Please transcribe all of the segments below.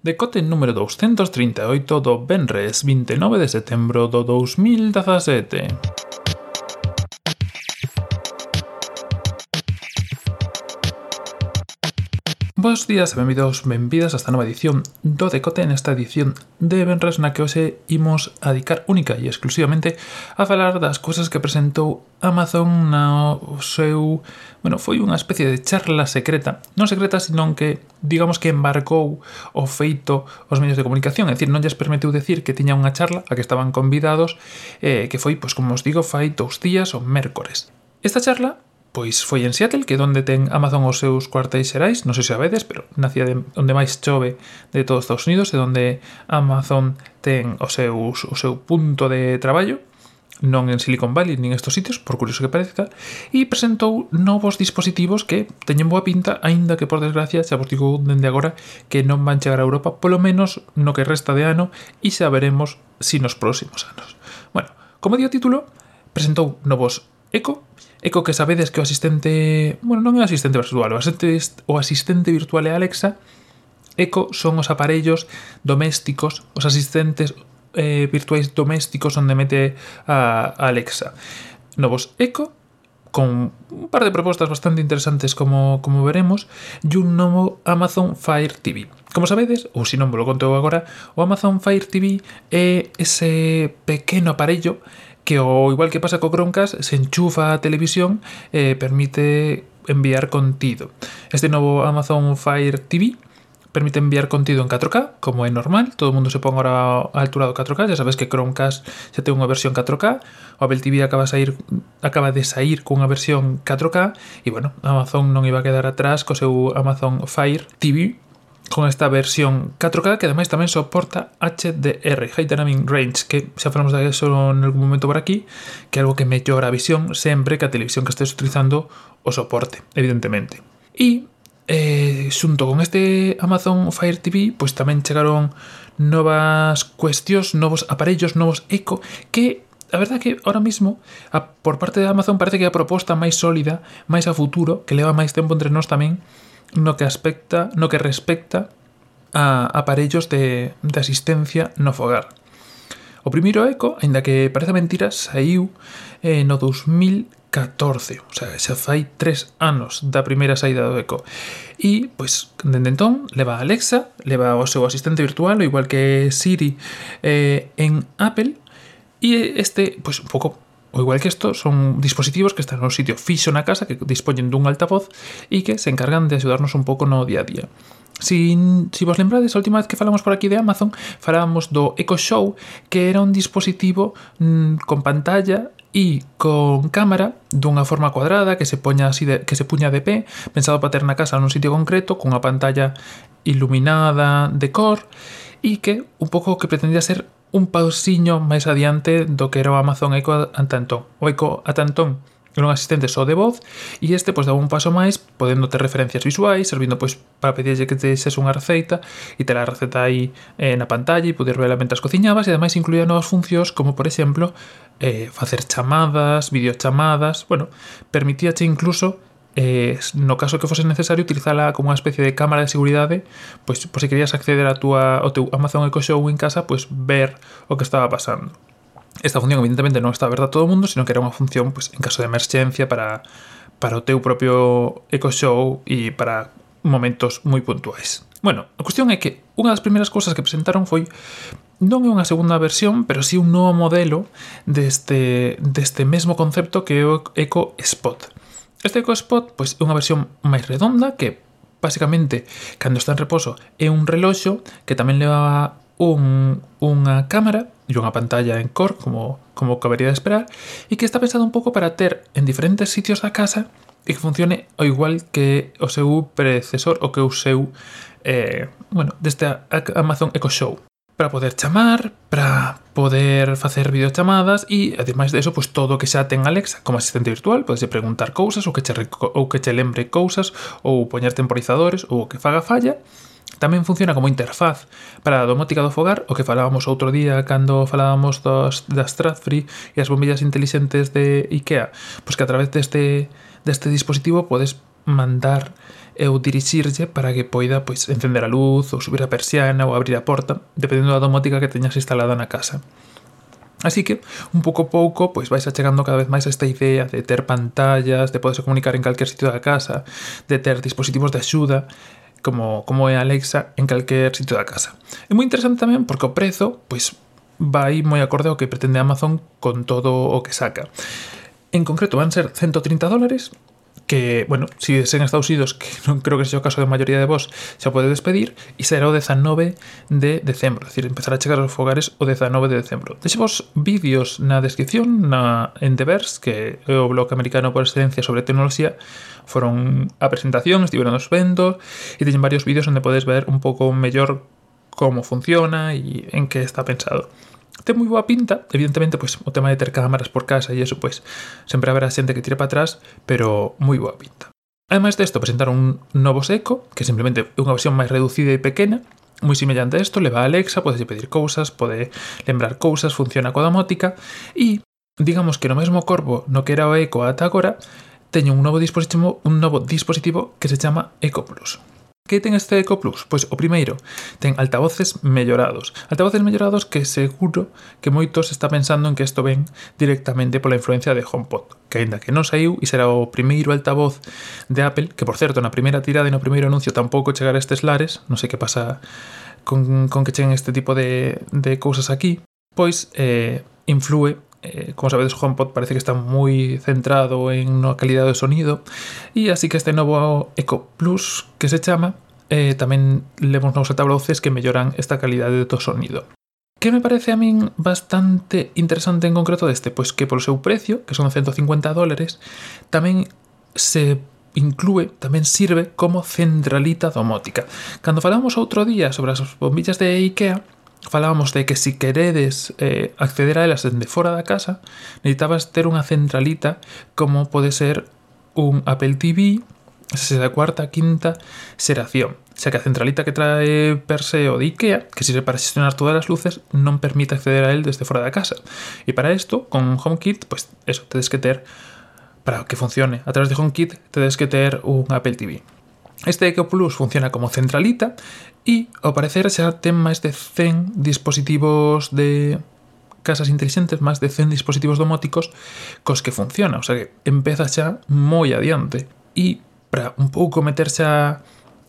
Decote número 238 do Benres 29 de setembro do 2017. Bos días e benvidos, benvidas a esta nova edición do Decote nesta edición de Benres na que hoxe imos a dedicar única e exclusivamente a falar das cousas que presentou Amazon na o seu... Bueno, foi unha especie de charla secreta. Non secreta, senón que, digamos que embarcou o feito os medios de comunicación. É dicir, non lles permitiu decir que tiña unha charla a que estaban convidados eh, que foi, pois, como os digo, fai dous días o mércores. Esta charla Pois foi en Seattle, que donde ten Amazon os seus cuartéis xerais, non sei se sabedes, pero na cidade onde máis chove de todos os Estados Unidos, e onde Amazon ten os seus, o seu punto de traballo, non en Silicon Valley nin estos sitios, por curioso que parezca, e presentou novos dispositivos que teñen boa pinta, aínda que por desgracia xa vos digo dende agora que non van chegar a Europa, polo menos no que resta de ano, e xa veremos si nos próximos anos. Bueno, como dio título, presentou novos Eco Eco que sabedes que o asistente... Bueno, non é o asistente virtual, o asistente, o asistente virtual é Alexa. Eco son os aparellos domésticos, os asistentes eh, virtuais domésticos onde mete a Alexa. Novos Eco con un par de propostas bastante interesantes como, como veremos, e un novo Amazon Fire TV. Como sabedes, ou se non vos lo conto agora, o Amazon Fire TV é ese pequeno aparello que o igual que pasa co Chromecast, se enchufa a televisión e eh, permite enviar contido. Este novo Amazon Fire TV permite enviar contido en 4K, como é normal, todo o mundo se pon agora a altura do 4K, ya sabes que Chromecast xa ten unha versión 4K, o Apple TV acaba, sair, acaba de sair cunha versión 4K, e bueno, Amazon non iba a quedar atrás co seu Amazon Fire TV, con esta versión 4K que ademais tamén soporta HDR, High Dynamic Range, que xa falamos de eso en algún momento por aquí, que é algo que mellora a visión sempre que a televisión que estés utilizando o soporte, evidentemente. E eh, xunto con este Amazon Fire TV, pois tamén chegaron novas cuestións, novos aparellos, novos eco, que a verdad que ahora mismo a, por parte de Amazon parece que a proposta máis sólida, máis a futuro, que leva máis tempo entre nós tamén, no que aspecta, no que respecta a aparellos de, de asistencia no fogar. O primeiro eco, aínda que parece mentira, saiu eh, no 2014, o sea, xa fai tres anos da primeira saída do eco. E, pois, dende entón, leva a Alexa, leva o seu asistente virtual, igual que Siri eh, en Apple, e este, pois, un pouco O igual que isto, son dispositivos que están no sitio fixo na casa, que dispoñen dun altavoz e que se encargan de axudarnos un pouco no día a día. Si, si vos lembrades, a última vez que falamos por aquí de Amazon, falábamos do Echo Show, que era un dispositivo mmm, con pantalla e con cámara dunha forma cuadrada que se poña así de, que se puña de pé, pensado para ter na casa nun sitio concreto, cunha pantalla iluminada de cor e que un pouco que pretendía ser un pausiño máis adiante do que era o Amazon Echo ata entón. O Echo ata entón era un asistente só de voz e este pois daba un paso máis podendo ter referencias visuais, servindo pois para pedirlle que te xes unha receita e ter a receta aí eh, na pantalla e poder verla mentras cociñabas e ademais incluía novas funcións como por exemplo eh, facer chamadas, videochamadas, bueno, permitíache incluso eh, no caso que fose necesario utilizala como unha especie de cámara de seguridade pois, pois se querías acceder a túa, ao teu Amazon Echo Show en casa pois ver o que estaba pasando esta función evidentemente non está aberta a todo o mundo sino que era unha función pois, en caso de emerxencia para, para o teu propio Echo Show e para momentos moi puntuais Bueno, a cuestión é que unha das primeiras cousas que presentaron foi non é unha segunda versión, pero sí un novo modelo deste, deste mesmo concepto que é o Echo Spot. Este EcoSpot pois, é unha versión máis redonda que basicamente cando está en reposo é un reloxo que tamén leva un, unha cámara e unha pantalla en cor como, como cabería de esperar e que está pensado un pouco para ter en diferentes sitios da casa e que funcione ao igual que o seu predecesor o que o seu eh, bueno, deste Amazon Echo Show para poder chamar, para poder facer videochamadas e, ademais de eso, pois, todo o que xa ten Alexa como asistente virtual, podes preguntar cousas ou que che, ou que che lembre cousas ou poñer temporizadores ou o que faga falla. Tamén funciona como interfaz para a domótica do fogar, o que falábamos outro día cando falábamos dos, das Stratfree e as bombillas intelixentes de IKEA, pois que a través deste, deste dispositivo podes mandar ou dirixirlle para que poida pois, encender a luz ou subir a persiana ou abrir a porta, dependendo da domótica que teñas instalada na casa. Así que, un pouco a pouco, pois vais achegando cada vez máis a esta idea de ter pantallas, de poderse comunicar en calquer sitio da casa, de ter dispositivos de axuda, como, como é Alexa, en calquer sitio da casa. É moi interesante tamén porque o prezo, pois, vai moi acorde ao que pretende Amazon con todo o que saca. En concreto, van ser 130 dólares que, bueno, si es en Estados Unidos, que non creo que sea o caso de maioría de vos, xa pode despedir, e será o 19 de decembro, é dicir, empezar a chegar aos fogares o 19 de decembro. Deixemos vídeos na descripción, na, en The Verse, que é o blog americano por excelencia sobre tecnoloxía, foron a presentación, estiveron os vendo, e teñen varios vídeos onde podes ver un pouco mellor como funciona e en que está pensado ten moi boa pinta, evidentemente, pois, o tema de ter cámaras por casa e eso, pois, sempre haberá xente que tire para atrás, pero moi boa pinta. Ademais desto, presentaron un novo seco, que simplemente é unha versión máis reducida e pequena, moi semellante a isto, leva a Alexa, podes pedir cousas, pode lembrar cousas, funciona coa domótica, e digamos que no mesmo corpo no que era o Eco ata agora, teñen un novo dispositivo, un novo dispositivo que se chama Eco Plus. Que ten este Eco Plus? Pois o primeiro, ten altavoces mellorados. Altavoces mellorados que seguro que moitos está pensando en que isto ven directamente pola influencia de HomePod, que aínda que non saiu e será o primeiro altavoz de Apple, que por certo na primeira tirada e no primeiro anuncio tampouco chegar a estes lares, non sei que pasa con, con que cheguen este tipo de, de cousas aquí, pois eh, influe eh, como sabedes, HomePod parece que está muy centrado en una calidad de sonido y así que este nuevo Eco Plus que se llama, eh, tamén lemos novos altavoces que melloran esta calidade do sonido. Que me parece a min bastante interesante en concreto deste? Pois que polo seu precio, que son 150 dólares, tamén se inclúe, tamén sirve como centralita domótica. Cando falamos outro día sobre as bombillas de IKEA, falábamos de que si queredes eh, acceder a elas dende fora da casa, necesitabas ter unha centralita como pode ser un Apple TV, se da cuarta, quinta xeración. Xa que a centralita que trae per se o de IKEA, que sirve para xestionar todas as luces, non permite acceder a él desde fora da casa. E para isto, con HomeKit, pues eso, tedes que ter, para que funcione a través de HomeKit, tedes que ter un Apple TV. Este Eco Plus funciona como centralita e, ao parecer, xa ten máis de 100 dispositivos de casas inteligentes, máis de 100 dispositivos domóticos cos que funciona, o sea que empeza xa moi adiante. E para un pouco meterse a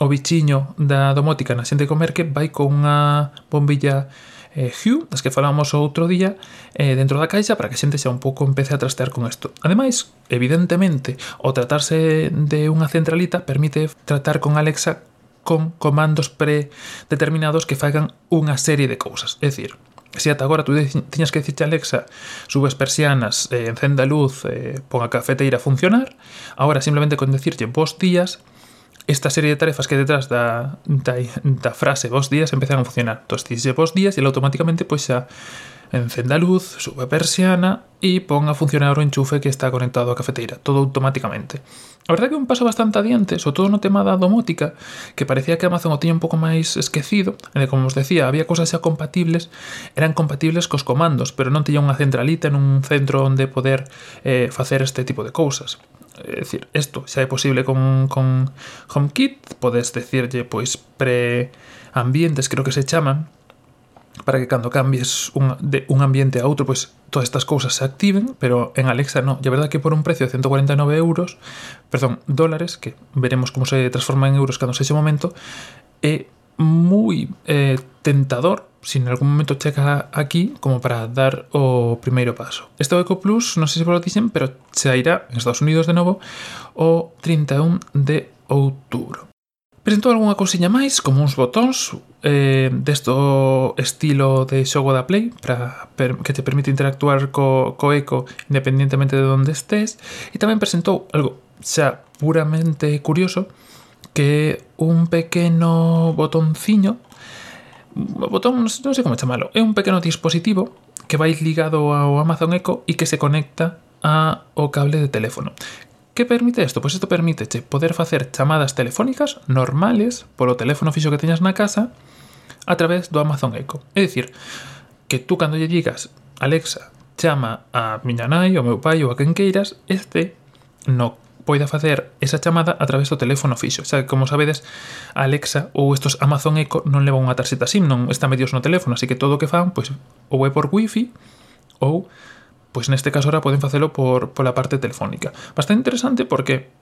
o bichiño da domótica na xente comer que vai con unha bombilla eh, Hue, das que falamos outro día, eh, dentro da caixa para que a xente xa un pouco empece a trastear con isto. Ademais, evidentemente, o tratarse de unha centralita permite tratar con Alexa con comandos predeterminados que fagan unha serie de cousas. É dicir, se ata agora tú tiñas que dicirte a Alexa subes persianas, eh, encenda a luz, eh, pon a cafeteira a funcionar, agora simplemente con decirte vos días esta serie de tarefas que detrás da, da, da frase vos días empezan a funcionar. Entón, dixe vos días e ele automáticamente pois xa encenda a luz, sube a persiana e pon a funcionar o enchufe que está conectado á cafeteira, todo automáticamente. A verdade que un paso bastante adiante, sobre todo no tema da domótica, que parecía que Amazon o tiña un pouco máis esquecido, en como os decía, había cousas xa compatibles, eran compatibles cos comandos, pero non tiña unha centralita en un centro onde poder eh, facer este tipo de cousas. É dicir, isto xa é posible con, con HomeKit, podes decirlle pois preambientes, creo que se chaman, para que cando cambies un, de un ambiente a outro, pois todas estas cousas se activen, pero en Alexa no. E a verdade que por un precio de 149 euros, perdón, dólares, que veremos como se transforma en euros cando sexe o momento, é moi eh, tentador si en algún momento chega aquí como para dar o primeiro paso. Este Eco Plus, non sei se vos dicen, pero sairá en Estados Unidos de novo o 31 de outubro. Presentou algunha cousiña máis, como uns botóns eh, desto estilo de xogo da Play para per, que te permite interactuar co, co eco independientemente de onde estés e tamén presentou algo xa puramente curioso que un pequeno botonciño botón, non sei como chamalo, é un pequeno dispositivo que vai ligado ao Amazon Echo e que se conecta a o cable de teléfono. Que permite isto? Pois isto permite che poder facer chamadas telefónicas normales polo teléfono fixo que teñas na casa a través do Amazon Echo. É dicir, que tú cando lle digas Alexa, chama a miña nai, o meu pai ou a quen queiras, este no poida facer esa chamada a través do teléfono fixo. Xa, como sabedes, Alexa ou estos Amazon Echo non levan unha tarxeta SIM, non está medios no teléfono, así que todo o que fan, pois, ou é por wifi ou pois neste caso ahora poden facelo por pola parte telefónica. Bastante interesante porque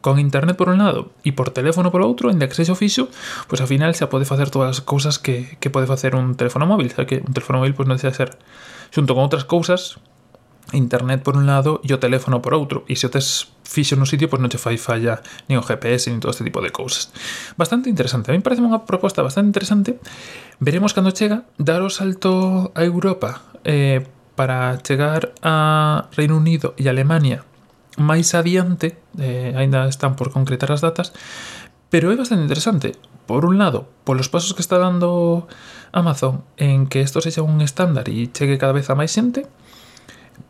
con internet por un lado e por teléfono por outro, en de acceso fixo, pois ao final xa pode facer todas as cousas que, que pode facer un teléfono móvil, xa que un teléfono móvil pois non deixa de ser xunto con outras cousas internet por un lado e o teléfono por outro, e se o tes fixo no sitio, pois non che fai falla nin o GPS, nin todo este tipo de cousas. Bastante interesante. A mí parece unha proposta bastante interesante. Veremos cando chega dar o salto a Europa eh, para chegar a Reino Unido e Alemania máis adiante, eh, aínda están por concretar as datas, pero é bastante interesante. Por un lado, polos pasos que está dando Amazon en que isto sexa un estándar e chegue cada vez a máis xente,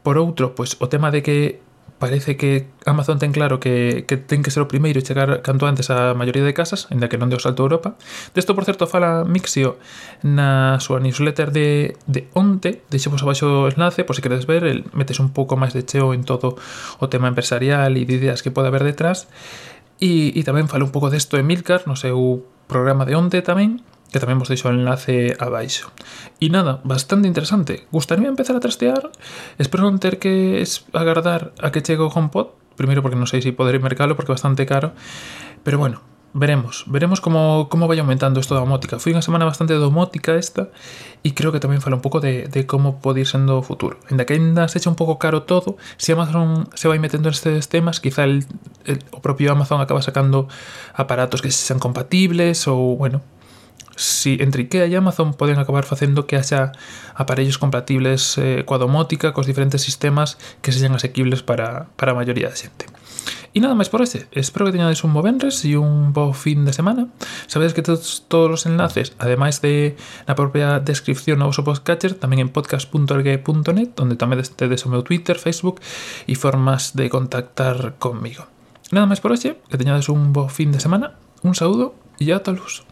Por outro, pois o tema de que parece que Amazon ten claro que, que ten que ser o primeiro e chegar canto antes a maioría de casas, ainda que non deu salto a Europa. Desto, por certo, fala Mixio na súa newsletter de, de onte, deixemos abaixo o enlace, por se queredes ver, el, metes un pouco máis de cheo en todo o tema empresarial e de ideas que pode haber detrás. E, e tamén fala un pouco desto Emilcar, no seu programa de onte tamén, que tamén vos deixo o enlace abaixo. E nada, bastante interesante. Gustaría empezar a trastear, espero non ter que agardar a que chegue o HomePod, primeiro porque non sei se poderé mercalo porque é bastante caro, pero bueno, veremos, veremos como, como vai aumentando isto da domótica. Foi unha semana bastante domótica esta e creo que tamén fala un pouco de, de como pode ir sendo o futuro. Ainda que ainda se echa un pouco caro todo, se Amazon se vai metendo nestes temas, quizá el, el, o propio Amazon acaba sacando aparatos que sean compatibles ou, bueno, si entre IKEA e Amazon poden acabar facendo que haxa aparellos compatibles eh, coa domótica, cos diferentes sistemas que sexan asequibles para, para a maioría da xente. E nada máis por este. Espero que teñades un bo venres e un bo fin de semana. Sabedes que todos, todos os enlaces, ademais de na propia descripción no vosso podcatcher, tamén en podcast.org.net, onde tamén tedes o meu Twitter, Facebook e formas de contactar conmigo. Nada máis por hoxe, que teñades un bo fin de semana, un saúdo e ata luz.